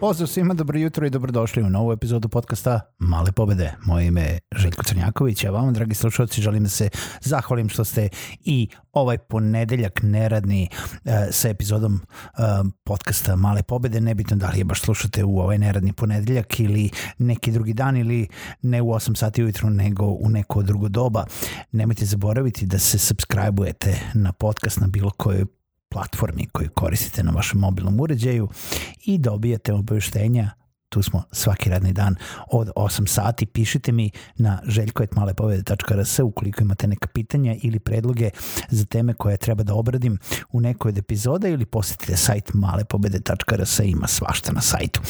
Pozdrav svima, dobro jutro i dobrodošli u novu epizodu podcasta Male pobede. Moje ime je Željko Crnjaković, a vam, dragi slušalci, želim da se zahvalim što ste i ovaj ponedeljak neradni uh, sa epizodom uh, podcasta Male pobede. Nebitno da li je baš slušate u ovaj neradni ponedeljak ili neki drugi dan ili ne u 8 sati ujutru nego u neko drugo doba. Nemojte zaboraviti da se subscribe-ujete na podcast na bilo kojoj platformi koju koristite na vašem mobilnom uređaju i dobijate obaveštenja tu smo svaki radni dan od 8 sati. Pišite mi na željkoetmalepovede.rs ukoliko imate neka pitanja ili predloge za teme koje treba da obradim u nekoj od epizoda ili posetite sajt malepobede.rs ima svašta na sajtu.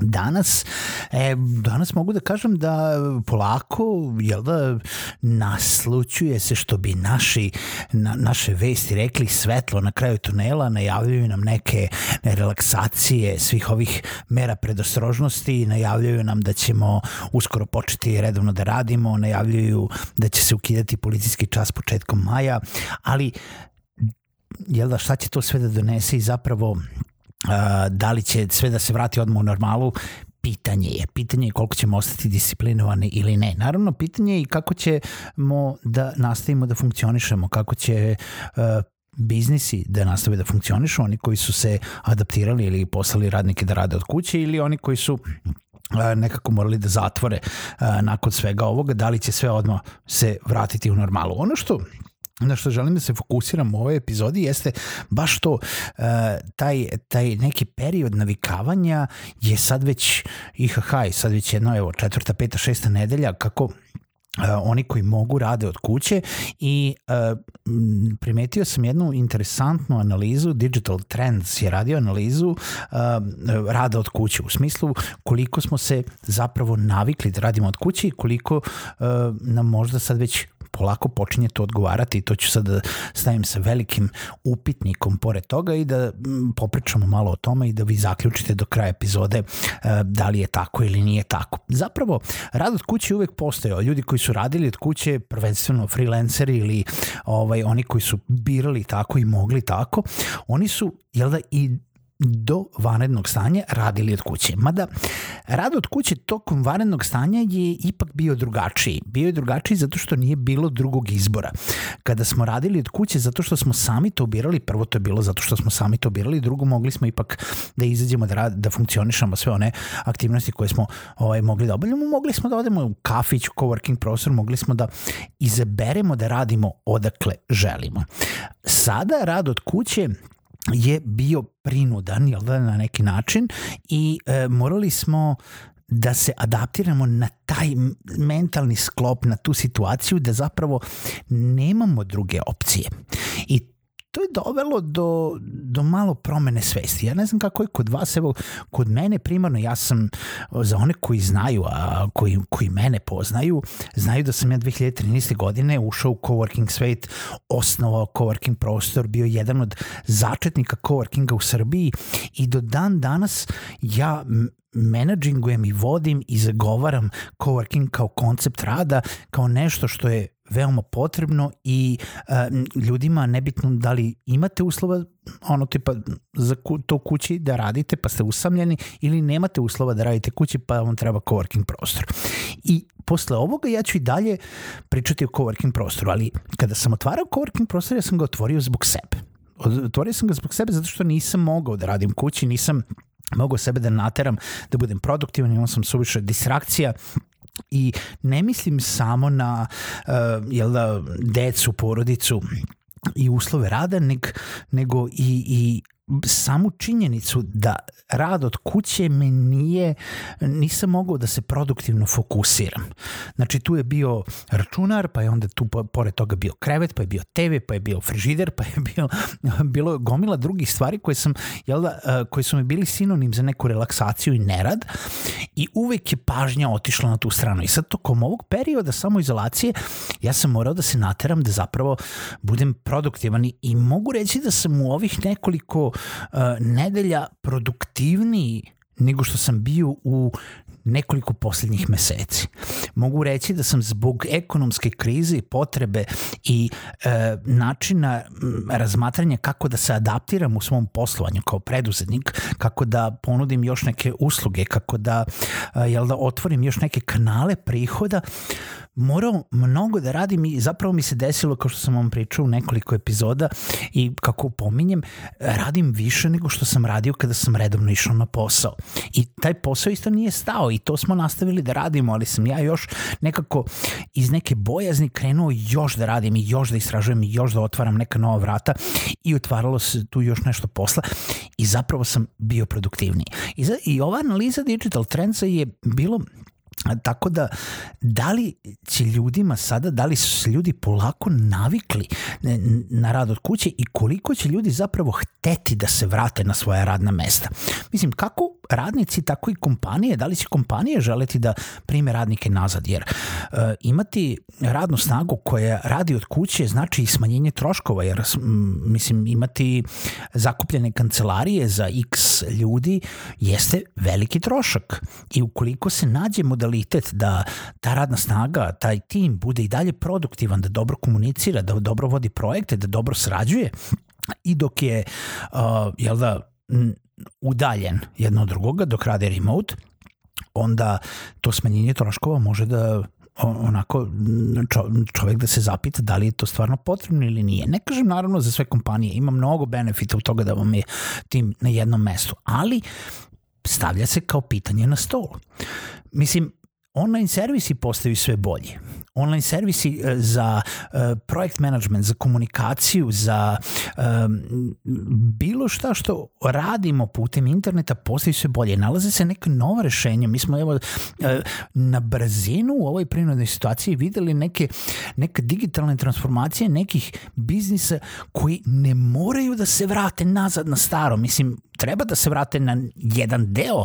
Danas, e, danas mogu da kažem da polako, jel da, naslučuje se što bi naši, na, naše vesti rekli svetlo na kraju tunela, najavljuju nam neke relaksacije svih ovih mera predostrožnosti, najavljuju nam da ćemo uskoro početi redovno da radimo, najavljuju da će se ukidati policijski čas početkom maja, ali jel da, šta će to sve da donese i zapravo da li će sve da se vrati odmah u normalu, pitanje je. Pitanje je koliko ćemo ostati disciplinovani ili ne. Naravno, pitanje je i kako ćemo da nastavimo da funkcionišemo, kako će uh, biznisi da nastave da funkcionišu, oni koji su se adaptirali ili poslali radnike da rade od kuće ili oni koji su nekako morali da zatvore nakon svega ovoga, da li će sve odmah se vratiti u normalu. Ono što na što želim da se fokusiram u ovoj epizodi jeste baš to, uh, taj, taj neki period navikavanja je sad već IHH i sad već jedno, evo, četvrta, peta, šesta nedelja, kako Uh, oni koji mogu rade od kuće i uh, primetio sam jednu interesantnu analizu, Digital Trends je radio analizu rada od kuće, u smislu koliko smo se zapravo navikli da radimo od kuće i koliko nam možda sad već polako počinje to odgovarati i to ću sad da stavim sa velikim upitnikom pored toga i da popričamo malo o tome i da vi zaključite do kraja epizode e, da li je tako ili nije tako. Zapravo, rad od kuće uvek postojao. Ljudi koji su radili od kuće, prvenstveno freelanceri ili ovaj, oni koji su birali tako i mogli tako, oni su jel da, i do vanrednog stanja radili od kuće. Mada rad od kuće tokom vanrednog stanja je ipak bio drugačiji. Bio je drugačiji zato što nije bilo drugog izbora. Kada smo radili od kuće zato što smo sami to birali, prvo to je bilo zato što smo sami to birali, drugo mogli smo ipak da izađemo da, rad, da funkcionišamo sve one aktivnosti koje smo ovaj, mogli da obavljamo. Mogli smo da odemo u kafić, u coworking prostor, mogli smo da izaberemo da radimo odakle želimo. Sada rad od kuće je bio prinudan, jel da, na neki način i e, morali smo da se adaptiramo na taj mentalni sklop, na tu situaciju da zapravo nemamo druge opcije. I to je dovelo do, do malo promene svesti. Ja ne znam kako je kod vas, evo, kod mene primarno, ja sam, za one koji znaju, a koji, koji mene poznaju, znaju da sam ja 2013. godine ušao u coworking svet, osnovao coworking prostor, bio jedan od začetnika coworkinga u Srbiji i do dan danas ja menadžingujem i vodim i zagovaram coworking kao koncept rada, kao nešto što je veoma potrebno i uh, ljudima nebitno da li imate uslova ono tipa za ku, to kući da radite pa ste usamljeni ili nemate uslova da radite kući pa vam treba coworking prostor. I posle ovoga ja ću i dalje pričati o coworking prostoru, ali kada sam otvarao coworking prostor ja sam ga otvorio zbog sebe. Otvorio sam ga zbog sebe zato što nisam mogao da radim kući, nisam mogao sebe da nateram da budem produktivan, imao sam suviše distrakcija I ne mislim samo na uh, jel da, decu, porodicu i uslove rada, neg, nego i, i samu činjenicu da rad od kuće me nije, nisam mogao da se produktivno fokusiram. Znači tu je bio računar, pa je onda tu pored toga bio krevet, pa je bio TV, pa je bio frižider, pa je bio, bilo gomila drugih stvari koje, sam, jel da, koje su mi bili sinonim za neku relaksaciju i nerad i uvek je pažnja otišla na tu stranu. I sad tokom ovog perioda samoizolacije ja sam morao da se nateram da zapravo budem produktivan i mogu reći da sam u ovih nekoliko nedelja produktivniji nego što sam bio u nekoliko poslednjih meseci. Mogu reći da sam zbog ekonomske krize i potrebe i e, načina razmatranja kako da se adaptiram u svom poslovanju kao preduzetnik, kako da ponudim još neke usluge, kako da, e, jel da otvorim još neke kanale prihoda, morao mnogo da radim i zapravo mi se desilo, kao što sam vam pričao u nekoliko epizoda i kako pominjem, radim više nego što sam radio kada sam redovno išao na posao. I taj posao isto nije stao i to smo nastavili da radimo, ali sam ja još nekako iz neke bojazni krenuo još da radim i još da istražujem i još da otvaram neka nova vrata i otvaralo se tu još nešto posla i zapravo sam bio produktivniji. I, za, i ova analiza Digital Trendsa je bilo Tako da, da li će ljudima sada, da li su se ljudi polako navikli na rad od kuće i koliko će ljudi zapravo hteti da se vrate na svoja radna mesta? Mislim, kako radnici, tako i kompanije, da li će kompanije želeti da prime radnike nazad, jer uh, imati radnu snagu koja radi od kuće znači i smanjenje troškova, jer m, mislim imati zakupljene kancelarije za x ljudi jeste veliki trošak. I ukoliko se nađe modalitet da ta radna snaga, taj tim bude i dalje produktivan, da dobro komunicira, da dobro vodi projekte, da dobro srađuje i dok je, uh, jel da, udaljen jedno od drugoga dok rade remote, onda to smanjenje troškova može da onako čovek da se zapita da li je to stvarno potrebno ili nije. Ne kažem naravno za sve kompanije, ima mnogo benefita u toga da vam je tim na jednom mestu, ali stavlja se kao pitanje na stol. Mislim, online servisi postaju sve bolji. Online servisi e, za uh, projekt management, za komunikaciju, za bilo šta što radimo putem interneta postaju sve bolje. Nalaze se neka nova rešenja. Mi smo evo uh, na brzinu u ovoj prinudnoj situaciji videli neke, neke digitalne transformacije nekih biznisa koji ne moraju da se vrate nazad na staro. Mislim, treba da se vrate na jedan deo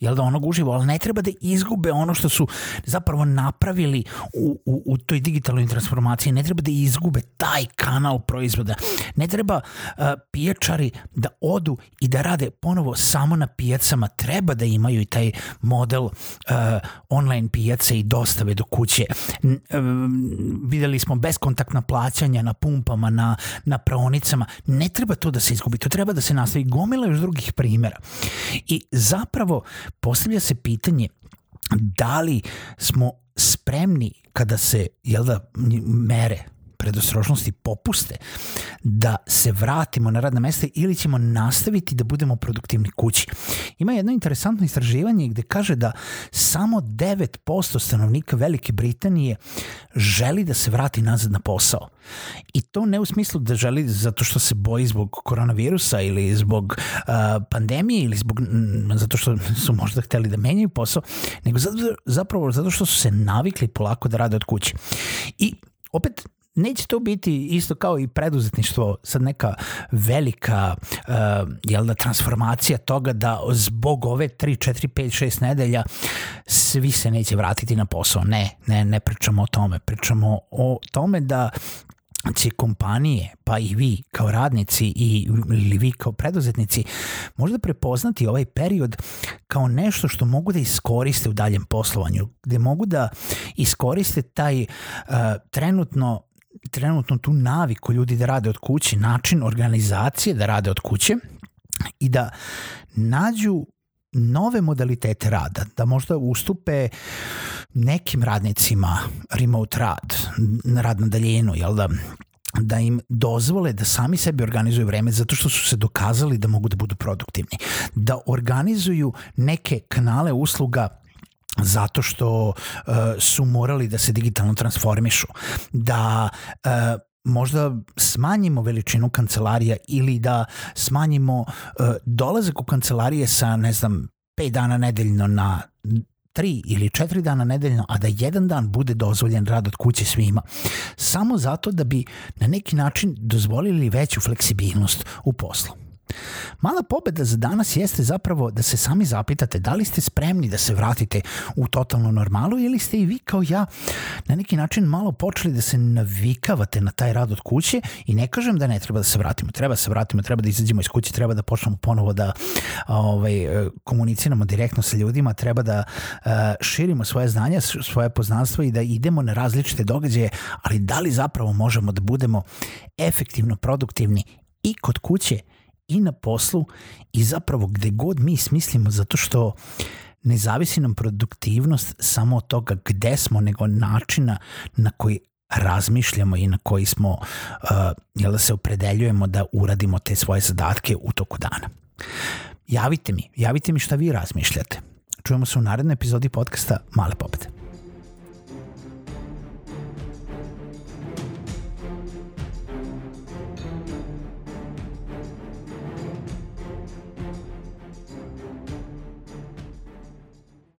jel da onog uživo, ali ne treba da izgube ono što su zapravo napravili u, u, u toj digitalnoj transformaciji, ne treba da izgube taj kanal proizvoda, ne treba uh, pijačari da odu i da rade ponovo samo na pijacama, treba da imaju i taj model uh, online pijace i dostave do kuće. uh, videli smo beskontaktna plaćanja na pumpama, na, na praonicama, ne treba to da se izgubi, to treba da se nastavi. Gomila još drugih primera. I zapravo postavlja se pitanje da li smo spremni kada se jel da, mere predostrožnosti popuste da se vratimo na radna mesta ili ćemo nastaviti da budemo produktivni kući. Ima jedno interesantno istraživanje gde kaže da samo 9% stanovnika Velike Britanije želi da se vrati nazad na posao. I to ne u smislu da želi zato što se boji zbog koronavirusa ili zbog uh, pandemije ili zbog, m, zato što su možda hteli da menjaju posao, nego zato, zapravo zato što su se navikli polako da rade od kuće. I opet neće to biti isto kao i preduzetništvo, sad neka velika uh, jel da, transformacija toga da zbog ove 3, 4, 5, 6 nedelja svi se neće vratiti na posao. Ne, ne, ne pričamo o tome. Pričamo o tome da će kompanije, pa i vi kao radnici i, ili vi kao preduzetnici možda prepoznati ovaj period kao nešto što mogu da iskoriste u daljem poslovanju, gde mogu da iskoriste taj uh, trenutno trenutno tu naviku ljudi da rade od kuće, način organizacije da rade od kuće i da nađu nove modalitete rada, da možda ustupe nekim radnicima remote rad, rad na daljinu, jel da, da im dozvole da sami sebi organizuju vreme zato što su se dokazali da mogu da budu produktivni. Da organizuju neke kanale usluga zato što uh, su morali da se digitalno transformišu, da uh, možda smanjimo veličinu kancelarija ili da smanjimo uh, dolazak u kancelarije sa, ne znam, 5 dana nedeljno na tri ili četiri dana nedeljno, a da jedan dan bude dozvoljen rad od kuće svima. Samo zato da bi na neki način dozvolili veću fleksibilnost u poslu. Mala pobeda za danas jeste zapravo da se sami zapitate da li ste spremni da se vratite u totalnu normalu ili ste i vi kao ja na neki način malo počeli da se navikavate na taj rad od kuće i ne kažem da ne treba da se vratimo. Treba da se vratimo, treba da izađemo iz kuće, treba da počnemo ponovo da ovaj, komuniciramo direktno sa ljudima, treba da uh, širimo svoje znanja, svoje poznanstva i da idemo na različite događaje, ali da li zapravo možemo da budemo efektivno produktivni i kod kuće i na poslu i zapravo gde god mi smislimo zato što ne zavisi nam produktivnost samo od toga gde smo, nego načina na koji razmišljamo i na koji smo, uh, jel da se opredeljujemo da uradimo te svoje zadatke u toku dana. Javite mi, javite mi šta vi razmišljate. Čujemo se u narednoj epizodi podcasta Male pobede.